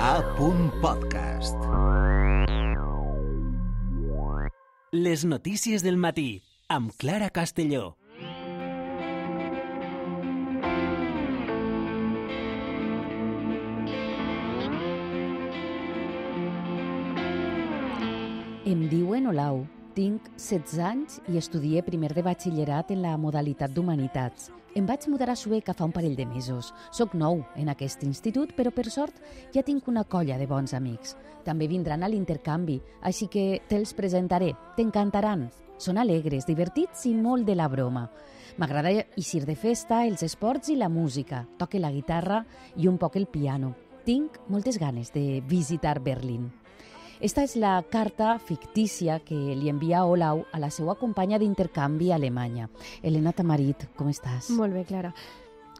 A. Podcast. Les notícies del matí amb Clara Castelló. Em diuen Olau, tinc 16 anys i estudié primer de batxillerat en la modalitat d'Humanitats. Em vaig mudar a Sueca fa un parell de mesos. Soc nou en aquest institut, però per sort ja tinc una colla de bons amics. També vindran a l'intercanvi, així que te'ls presentaré. T'encantaran. Són alegres, divertits i molt de la broma. M'agrada eixir de festa, els esports i la música. Toque la guitarra i un poc el piano. Tinc moltes ganes de visitar Berlín. Esta és la carta fictícia que li envia Olau a la seva companya d'intercanvi a Alemanya. Helena Tamarit, com estàs? Molt bé, Clara.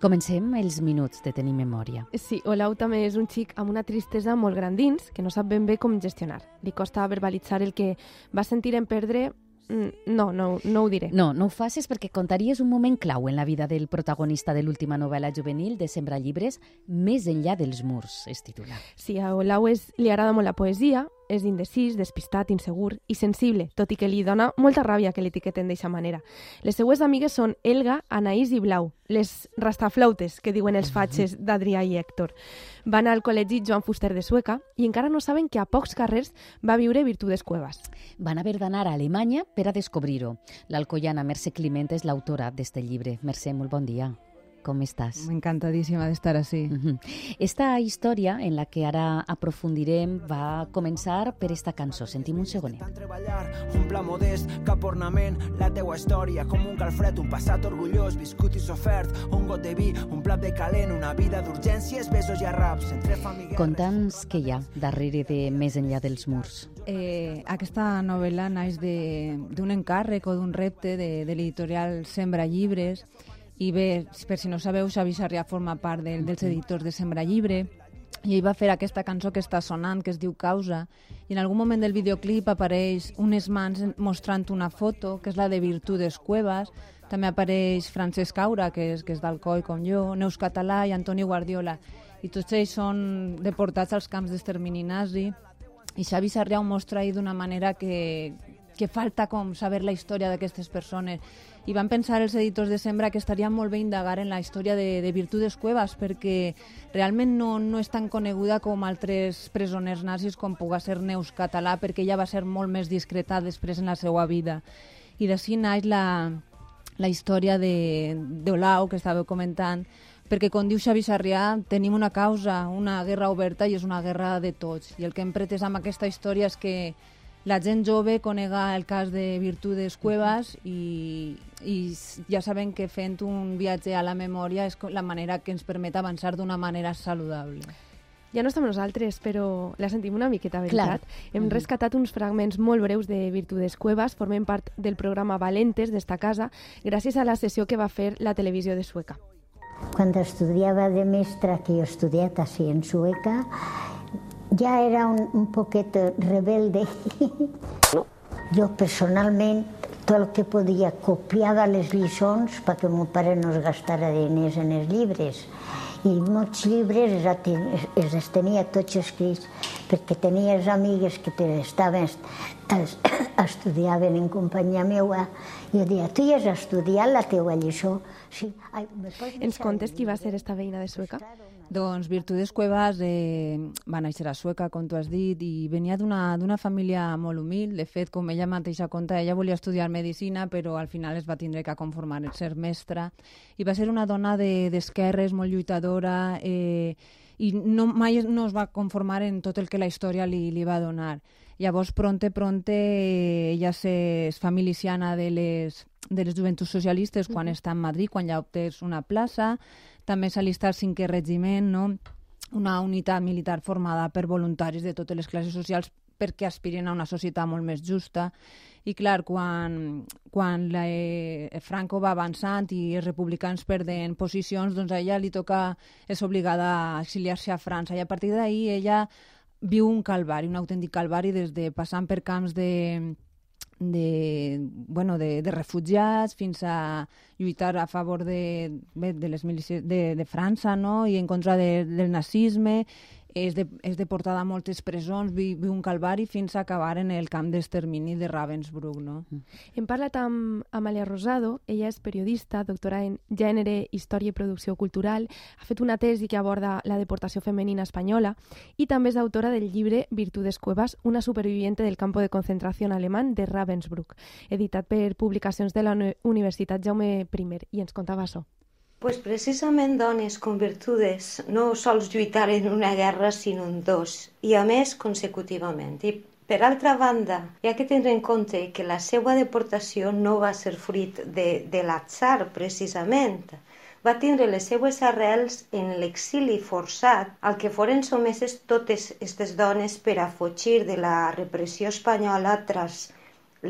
Comencem els minuts de tenir memòria. Sí, Olau també és un xic amb una tristesa molt gran dins que no sap ben bé com gestionar. Li costa verbalitzar el que va sentir en perdre Mm, no, no, no ho diré. No, no ho facis perquè contaries un moment clau en la vida del protagonista de l'última novel·la juvenil de Sembra Llibres, Més enllà dels murs, es titula. Sí, a Olau és, li agrada molt la poesia, és indecis, despistat, insegur i sensible, tot i que li dona molta ràbia que l'etiqueten d'aquesta manera. Les seues amigues són Elga, Anaïs i Blau, les rastaflautes que diuen els fatxes d'Adrià i Héctor. Van al col·legi Joan Fuster de Sueca i encara no saben que a pocs carrers va viure Virtudes Cuevas. Van haver d'anar a Alemanya per a descobrir-ho. L'alcoiana Mercè Climent és l'autora d'este llibre. Mercè, molt bon dia. Com estàs? Encantadíssima d'estar així. Uh -huh. Esta història, en la que ara aprofundirem, va començar per esta cançó. Sentim un segonet. treballar, un pla modest, cap ornament, la teua història, com un calfred, un passat orgullós, viscut i sofert, un got de vi, un plat de calent, una vida d'urgències, besos i arraps, entre famílies... Conta'ns què hi ha darrere de Més enllà dels murs. Eh, aquesta novel·la naix d'un encàrrec o d'un repte de, de l'editorial Sembra Llibres, i bé, per si no sabeu, Xavi Sarrià forma part de, dels editors de Sembra Llibre. I ell va fer aquesta cançó que està sonant, que es diu Causa, i en algun moment del videoclip apareix unes mans mostrant una foto, que és la de Virtudes Cuevas, també apareix Francesc Caura, que és, que és d'Alcoi com jo, Neus Català i Antoni Guardiola, i tots ells són deportats als camps d'extermini nazi, i Xavi Sarrià ho mostra ahir d'una manera que, que falta com saber la història d'aquestes persones i van pensar els editors de Sembra que estaria molt bé indagar en la història de, de Virtudes Cuevas perquè realment no, no és tan coneguda com altres presoners nazis com puga ser Neus Català perquè ella va ser molt més discreta després en la seva vida. I d'ací naix la, la història d'Olau que estàveu comentant perquè com diu Xavi Sarrià tenim una causa, una guerra oberta i és una guerra de tots. I el que hem pretès amb aquesta història és que la gent jove conega el cas de Virtudes Cuevas i, i ja saben que fent un viatge a la memòria és la manera que ens permet avançar d'una manera saludable. Ja no estem nosaltres, però la sentim una miqueta, veritat? Clar. Hem mm -hmm. rescatat uns fragments molt breus de Virtudes Cuevas, formen part del programa Valentes d'esta casa, gràcies a la sessió que va fer la televisió de Sueca. Quan estudiava de mestra, que jo he estudiat així en Sueca, ya era un, un poquito rebelde. No. Jo personalment tot el que podia copiava les lliçons perquè mon pare no es gastara diners en els llibres i molts llibres els, els tenia tots escrits perquè tenies amigues que estaven estudiaven en companyia meua i jo deia, tu ja has estudiat la teua lliçó? Sí. Ai, Ens contes qui va ser esta veïna de Sueca? Doncs Virtudes Cuevas eh, va néixer a Sueca, com tu has dit, i venia d'una família molt humil. De fet, com ella mateixa conta, ella volia estudiar medicina, però al final es va tindre que conformar en ser mestra. I va ser una dona d'esquerres, de, molt lluitadora, eh, i no, mai no es va conformar en tot el que la història li, li va donar. Llavors, pronte, pronte, ella se, es fa miliciana de les, de les joventuts socialistes quan està en Madrid, quan ja obtés una plaça, també s'alista el cinquè regiment, no? una unitat militar formada per voluntaris de totes les classes socials perquè aspirin a una societat molt més justa. I clar, quan, quan la, eh, Franco va avançant i els republicans perden posicions, doncs a ella li toca, és obligada a exiliar-se a França. I a partir d'ahir ella viu un calvari, un autèntic calvari, des de passant per camps de, de, bueno, de, de refugiats fins a lluitar a favor de, de les de, de França no? i en contra de, del nazisme és, de, és deportada a moltes presons, viu, viu un calvari fins a acabar en el camp d'extermini de Ravensbrück. No? Mm. Hem parlat amb Amalia Rosado, ella és periodista, doctora en Gènere, Història i Producció Cultural, ha fet una tesi que aborda la deportació femenina espanyola i també és autora del llibre Virtudes Cuevas, una superviviente del campo de concentració alemany de Ravensbrück, editat per publicacions de la Universitat Jaume I, i ens contava això pues precisament dones convertudes no sols lluitar en una guerra, sinó en dos, i a més consecutivament. I per altra banda, hi ha que tenir en compte que la seva deportació no va ser fruit de, de l'atzar, precisament. Va tindre les seues arrels en l'exili forçat al que foren someses totes aquestes dones per a fugir de la repressió espanyola tras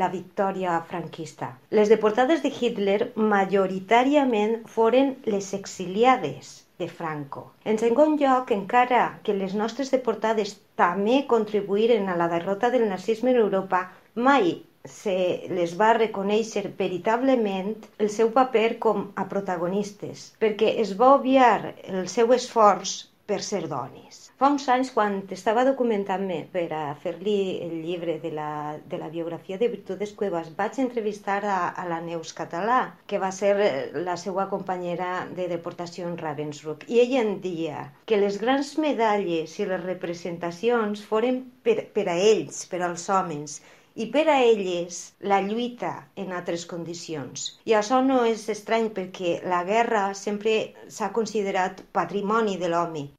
la victòria franquista. Les deportades de Hitler majoritàriament foren les exiliades de Franco. En segon lloc, encara que les nostres deportades també contribuïren a la derrota del nazisme en Europa, mai se les va reconèixer veritablement el seu paper com a protagonistes, perquè es va obviar el seu esforç per ser dones. Fa uns anys, quan estava documentant-me per a fer-li el llibre de la, de la biografia de Virtudes Cuevas, vaig entrevistar a, a la Neus Català, que va ser la seva companyera de deportació en Ravensbrück, i ella en dia que les grans medalles i les representacions foren per, per a ells, per als homes, i per a elles la lluita en altres condicions. I això no és estrany perquè la guerra sempre s'ha considerat patrimoni de l'home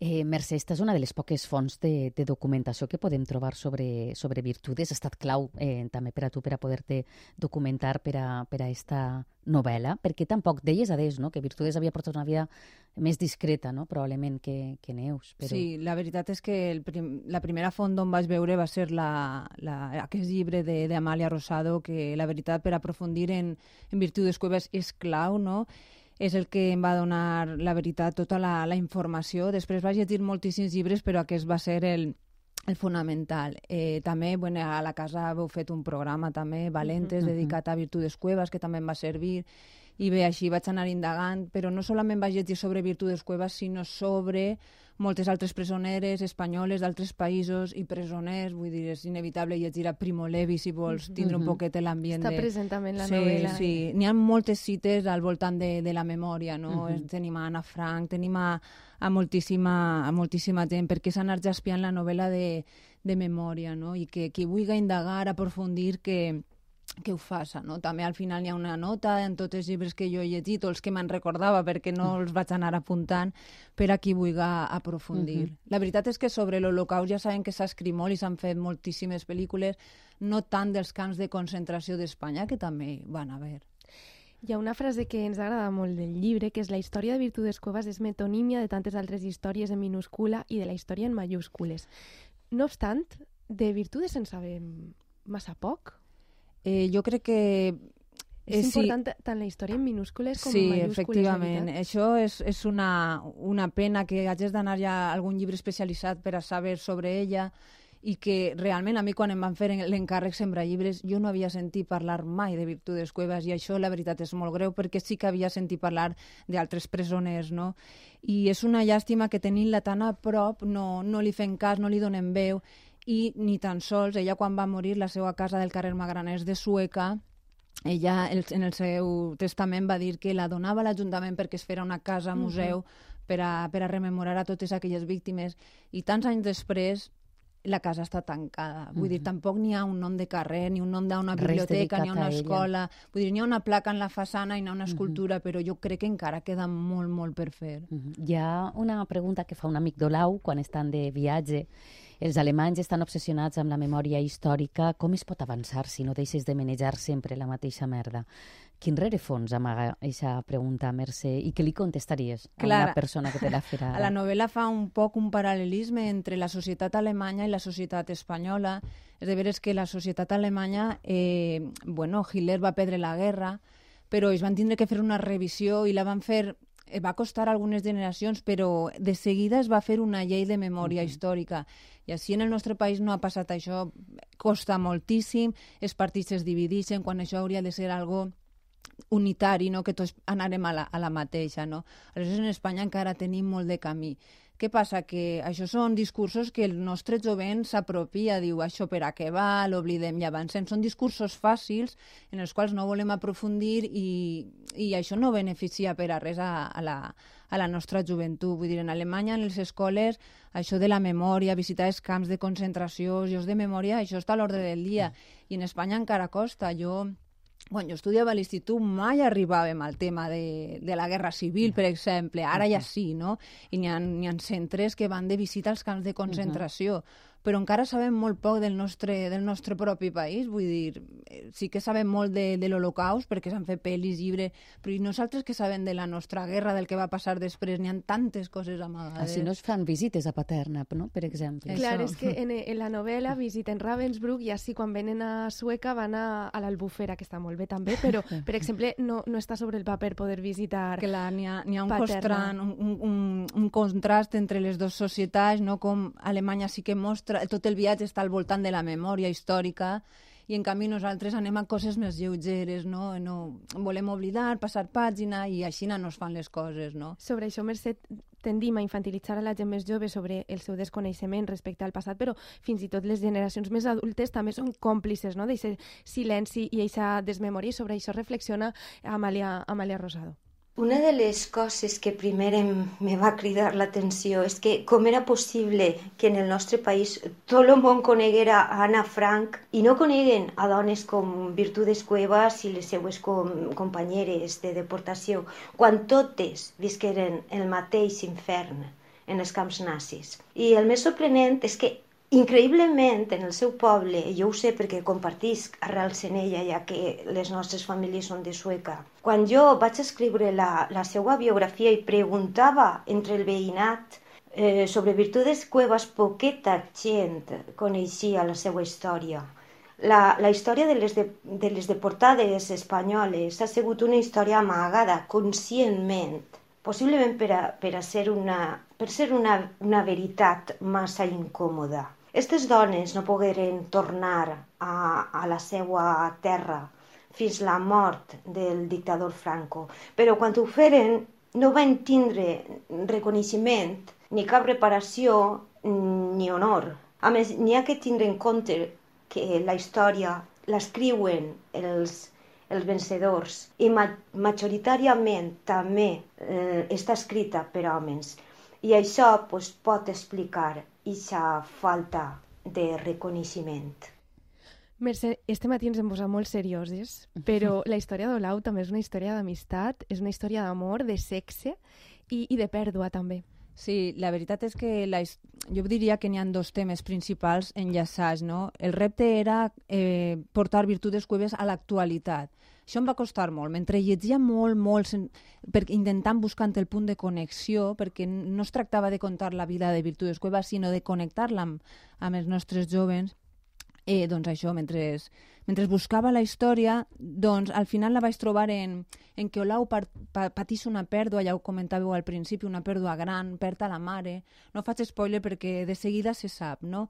Eh, Mercè, esta és una de les poques fonts de, de documentació que podem trobar sobre, sobre virtudes. Ha estat clau eh, també per a tu per a poder-te documentar per a, per a esta novel·la, perquè tampoc deies adés, no?, que Virtudes havia portat una vida més discreta, no?, probablement que, que Neus. Però... Sí, la veritat és que el prim, la primera font d'on vaig veure va ser la, la, aquest llibre d'Amàlia Rosado, que la veritat per aprofundir en, en Virtudes Cueves és clau, no?, és el que em va donar, la veritat, tota la, la informació. Després vaig llegir moltíssims llibres, però aquest va ser el, el fonamental. Eh, també bueno, a la casa heu fet un programa també, Valentes, uh -huh. dedicat a Virtudes Cuevas, que també em va servir. I bé, així vaig anar indagant, però no solament vaig llegir sobre Virtudes Cuevas, sinó sobre moltes altres presoneres espanyoles d'altres països i presoners, vull dir, és inevitable llegir a Primo Levi si vols tindre un poquet l'ambient Està de... present també en la sí, novel·la. Sí, eh? n'hi ha moltes cites al voltant de, de la memòria, no? Uh -huh. Tenim a Anna Frank, tenim a, a, moltíssima, a moltíssima gent, perquè s'ha anat jaspiant la novel·la de, de memòria, no? I que qui vulgui indagar, aprofundir, que, que ho faça. No? També al final hi ha una nota en tots els llibres que jo he llegit, o els que me'n recordava perquè no els vaig anar apuntant, per a qui vulgui aprofundir. Uh -huh. La veritat és que sobre l'Holocaust ja sabem que s'ha escrit molt i s'han fet moltíssimes pel·lícules, no tant dels camps de concentració d'Espanya, que també van haver. Hi ha una frase que ens agrada molt del llibre, que és la història de Virtudes Cuevas és metonímia de tantes altres històries en minúscula i de la història en mayúscules. No obstant, de Virtudes en sabem massa poc eh, jo crec que... És eh, important sí. tant la història en minúscules com sí, en mayúscules. Sí, efectivament. Això és, és una, una pena que hagis d'anar ja a algun llibre especialitzat per a saber sobre ella i que realment a mi quan em van fer l'encàrrec sembrar llibres jo no havia sentit parlar mai de Virtudes Cuevas i això la veritat és molt greu perquè sí que havia sentit parlar d'altres presoners no? i és una llàstima que tenint-la tan a prop no, no li fem cas, no li donem veu i ni tan sols ella quan va morir la seva casa del carrer Magraners de Sueca ella el, en el seu testament va dir que la donava l'Ajuntament perquè es fera una casa museu uh -huh. per, a, per a rememorar a totes aquelles víctimes i tants anys després la casa està tancada. Vull uh -huh. dir, tampoc n'hi ha un nom de carrer, ni un nom d'una biblioteca, ni una escola. Vull dir, n'hi ha una placa en la façana i n'hi ha una escultura, uh -huh. però jo crec que encara queda molt, molt per fer. Uh -huh. Hi ha una pregunta que fa un amic d'Olau quan estan de viatge els alemanys estan obsessionats amb la memòria històrica. Com es pot avançar si no deixes de manejar sempre la mateixa merda? Quin rerefons amaga aquesta pregunta, Mercè? I què li contestaries a Clar, una persona que te la farà ara? La novel·la fa un poc un paral·lelisme entre la societat alemanya i la societat espanyola. És de veres que la societat alemanya, eh, bueno, Hitler va perdre la guerra, però es van tindre que fer una revisió i la van fer va costar algunes generacions, però de seguida es va fer una llei de memòria -huh. històrica. I així en el nostre país no ha passat això, costa moltíssim, els partits es divideixen quan això hauria de ser algo unitari, no? que tots anarem a la, a la mateixa. No? Aleshores, en Espanya encara tenim molt de camí. Què passa? Que això són discursos que el nostre jovent s'apropia, diu això per a què va, l'oblidem i avancem. Són discursos fàcils en els quals no volem aprofundir i, i això no beneficia per a res a, a, la, a la nostra joventut. Vull dir, en Alemanya, en les escoles, això de la memòria, visitar els camps de concentració, jocs de memòria, això està a l'ordre del dia. I en Espanya encara costa. Jo quan jo estudiava a l'institut mai arribàvem al tema de, de la guerra civil, per exemple. Ara ja sí, no? I n'hi ha, ha centres que van de visita als camps de concentració. Uh -huh però encara sabem molt poc del nostre, del nostre propi país, vull dir, eh, sí que sabem molt de, de l'Holocaust, perquè s'han fet pel·lis, llibres, però i nosaltres que sabem de la nostra guerra, del que va passar després, n'hi ha tantes coses amagades. Així no es fan visites a Paterna, no? per exemple. Clar, Això. és que en, en la novel·la visiten Ravensbrück i així quan venen a Sueca van a, a l'Albufera, que està molt bé també, però, per exemple, no, no està sobre el paper poder visitar Clar, n'hi ha, ha un, costran, un, un, un contrast entre les dues societats, no? com Alemanya sí que mostra tot el viatge està al voltant de la memòria històrica i en canvi nosaltres anem a coses més lleugeres, no? no volem oblidar, passar pàgina i així no es fan les coses, no? Sobre això, Mercè, tendim a infantilitzar a la gent més jove sobre el seu desconeixement respecte al passat, però fins i tot les generacions més adultes també són còmplices no? d'aquest silenci i aquesta desmemòria i sobre això reflexiona Amàlia, Amàlia Rosado. Una de les coses que primer em, me va cridar l'atenció és que com era possible que en el nostre país tot el món coneguera a Anna Frank i no coneguen a dones com Virtudes Cuevas i les seues com, companyeres de deportació, quan totes visqueren el mateix infern en els camps nazis. I el més sorprenent és que Increïblement, en el seu poble, jo ho sé perquè compartisc arrels en ella, ja que les nostres famílies són de Sueca, quan jo vaig escriure la, la seva biografia i preguntava entre el veïnat eh, sobre Virtudes Cuevas, poqueta gent coneixia la seva història. La, la història de les, de, de les deportades espanyoles ha sigut una història amagada conscientment, possiblement per a, per a ser, una, per ser una, una veritat massa incòmoda. Aquestes dones no pogueren tornar a, a la seva terra fins la mort del dictador Franco, però quan ho feren no van tindre reconeixement, ni cap reparació, ni honor. A més, n'hi ha que tindre en compte que la història l'escriuen els, els vencedors i ma majoritàriament també eh, està escrita per homes. I això pues, pot explicar aquesta falta de reconeixement. Mercè, este matí ens hem posat molt serioses, però la història d'Olau també és una història d'amistat, és una història d'amor, de sexe i, i de pèrdua també. Sí, la veritat és que la, jo diria que n'hi ha dos temes principals enllaçats. No? El repte era eh, portar Virtudes Cueves a l'actualitat. Això em va costar molt. Mentre llegia molt, molt, per, intentant buscant el punt de connexió, perquè no es tractava de contar la vida de Virtudes Cuevas, sinó de connectar-la amb, amb els nostres jovens, eh, doncs això, mentre mentre buscava la història, doncs al final la vaig trobar en, en que Olau pa, pa, patís una pèrdua, ja ho comentàveu al principi, una pèrdua gran, perd a la mare. No faig spoiler perquè de seguida se sap, no?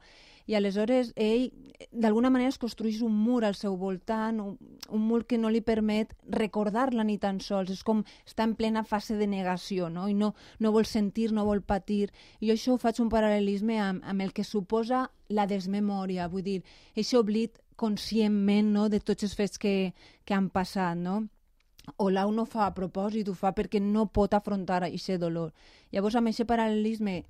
I aleshores ell, d'alguna manera, es construeix un mur al seu voltant, un, un mur que no li permet recordar-la ni tan sols. És com està en plena fase de negació, no? I no, no vol sentir, no vol patir. I jo això ho faig un paral·lelisme amb, amb el que suposa la desmemòria, vull dir, aquest oblit conscientment no, de tots els fets que, que han passat, no? Olau no fa a propòsit, ho fa perquè no pot afrontar aquest dolor. Llavors, amb aquest paral·lelisme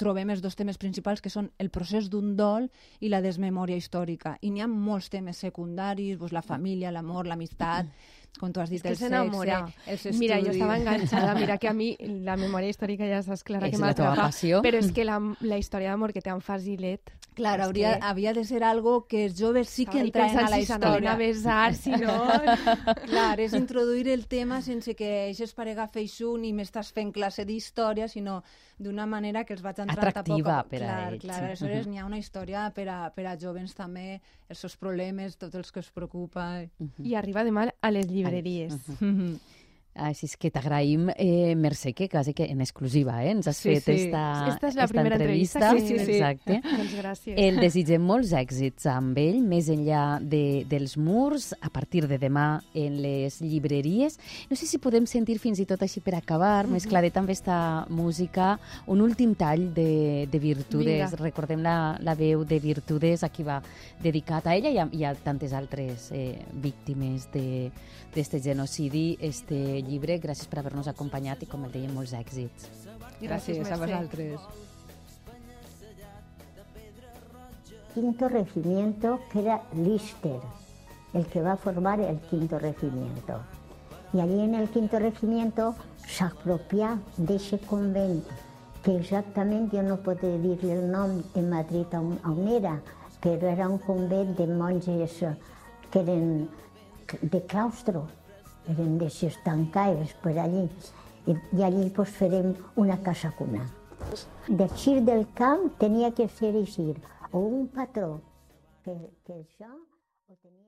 trobem els dos temes principals, que són el procés d'un dol i la desmemòria històrica. I n'hi ha molts temes secundaris, doncs la família, l'amor, l'amistat, com tu has dit, el sexe, els estudis... Mira, jo estava enganxada, mira que a mi la memòria històrica ja saps clara és que m'atrapa, però és que la, la història d'amor que té en Fasilet Clar, hauria, que... havia de ser algo que els joves sí que entraven a la si història. a besar, si no... Clar, és introduir el tema sense que aquestes parega feixun i m'estàs fent classe d'història, sinó d'una manera que els vaig entrar Atractiva poc... per clar, a ells. Clar, aleshores uh -huh. n'hi ha una història per a, per a jovens també, els seus problemes, tots els que es preocupa. Uh -huh. I arriba demà a les llibreries. Uh -huh. Així és que t'agraïm, eh, Mercè, que quasi que en exclusiva eh, ens has Sí, fet sí. esta, Esta és la esta primera entrevista. entrevista, sí, sí, sí. Exacte. Doncs gràcies. El desitgem molts èxits amb ell, més enllà de, dels murs, a partir de demà en les llibreries. No sé si podem sentir fins i tot així per acabar, més claret amb esta música, un últim tall de, de Virtudes. Vinga. Recordem la, la veu de Virtudes, a qui va dedicat a ella i a, i a tantes altres eh, víctimes de- d'este genocidi, este llibre. Gràcies per haver-nos acompanyat i, com el dèiem, molts èxits. Gràcies, a Mercè. vosaltres. Quinto regimiento, que era Lister, el que va a formar el quinto regimiento. Y allí en el quinto regimiento s'apropià d'eixe convent, que exactament jo no puc dir-li el nom en Madrid on, on era, però era un convent de monges eh, que eren de claustro, eren de tancades per allí. I, i allí pues, farem una casa cuna. D'eixir del camp tenia que ser així, o un patró, que, que això ho tenia